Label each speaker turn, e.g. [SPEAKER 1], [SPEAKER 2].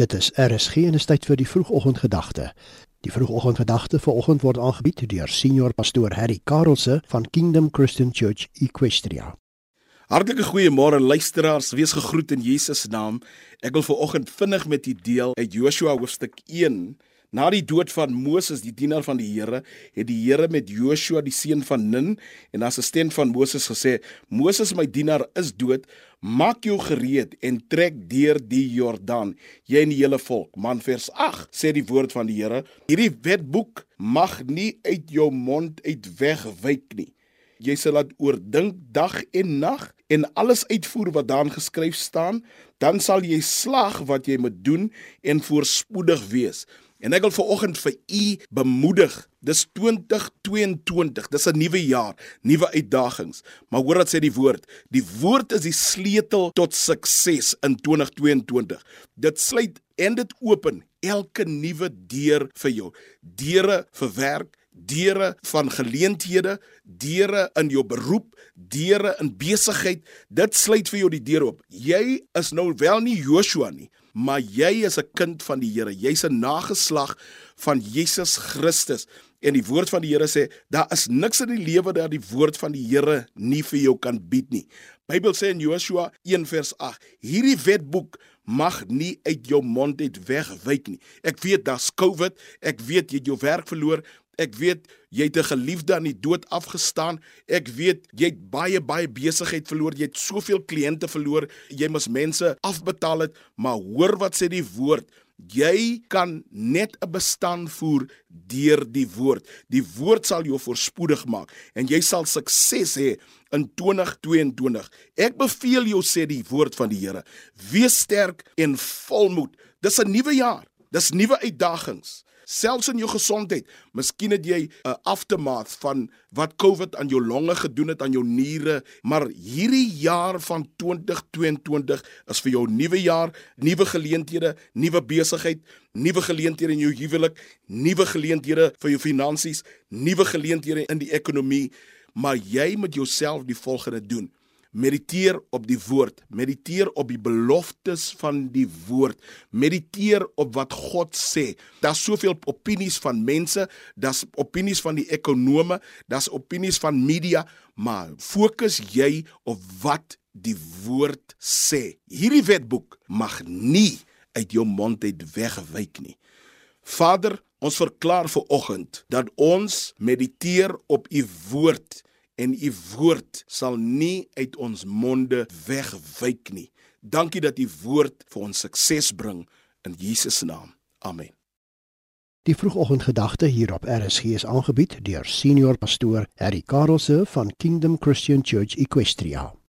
[SPEAKER 1] Dit is RSG en is tyd vir die vroegoggendgedagte. Die vroegoggendgedagte vanoggend word aangebied deur senior pastoor Harry Karelse van Kingdom Christian Church Equestria.
[SPEAKER 2] Hartlike goeiemôre luisteraars, wees gegroet in Jesus naam. Ek wil vanoggend vinnig met u deel uit Joshua hoofstuk 1 Na die dood van Moses, die dienaar van die Here, het die Here met Joshua die seun van Nun en assistent van Moses gesê: "Moses, my dienaar, is dood. Maak jou gereed en trek deur die Jordaan, jy en die hele volk." Man vers 8 sê die woord van die Here: "Hierdie wetboek mag nie uit jou mond uit wegwyk nie. Jy sal dit oordink dag en nag en alles uitvoer wat daarin geskryf staan, dan sal jy slag wat jy moet doen en voorspoedig wees." En ek wil veraloggend vir u bemoedig. Dis 2022. Dis 'n nuwe jaar, nuwe uitdagings. Maar hoor wat sê die woord? Die woord is die sleutel tot sukses in 2022. Dit sluit en dit open elke nuwe deur vir jou. Deure vir werk, deure van geleenthede, deure in jou beroep, deure in besigheid. Dit sluit vir jou die deur oop. Jy is nou wel nie Joshua nie, maar jy is 'n kind van die Here. Jy's 'n nageslag van Jesus Christus. En die woord van die Here sê, daar is niks in die lewe dat die woord van die Here nie vir jou kan bied nie. Bybel sê in Joshua 1 vers 8, hierdie wetboek mag nie uit jou mond uit wegwyk nie. Ek weet daar's COVID, ek weet jy het jou werk verloor, Ek weet jy het 'n geliefde aan die dood afgestaan. Ek weet jy het baie baie besigheid verloor. Jy het soveel kliënte verloor. Jy moes mense afbetaal het, maar hoor wat sê die woord. Jy kan net 'n bestaan voer deur die woord. Die woord sal jou voorspoedig maak en jy sal sukses hê in 2022. Ek beveel jou sê die woord van die Here. Wees sterk en volmoed. Dis 'n nuwe jaar. Dis nuwe uitdagings selfs in jou gesondheid. Miskien het jy 'n aftermath van wat COVID aan jou longe gedoen het, aan jou niere, maar hierdie jaar van 2022 is vir jou nuwe jaar, nuwe geleenthede, nuwe besigheid, nuwe geleenthede in jou huwelik, nuwe geleenthede vir jou finansies, nuwe geleenthede in die ekonomie, maar jy moet jouself die volgende doen. Mediteer op die woord, mediteer op die beloftes van die woord, mediteer op wat God sê. Daar's soveel opinies van mense, daar's opinies van die ekonome, daar's opinies van media, maar fokus jy op wat die woord sê. Hierdie wetboek mag nie uit jou mond uit wegwyk nie. Vader, ons verklaar vir oggend dat ons mediteer op u woord en u woord sal nie uit ons monde wegwyk nie. Dankie dat u woord vir ons sukses bring in Jesus naam. Amen.
[SPEAKER 1] Die vroegoggendgedagte hier op RSG is aangebied deur senior pastoor Harry Karelse van Kingdom Christian Church Equestria.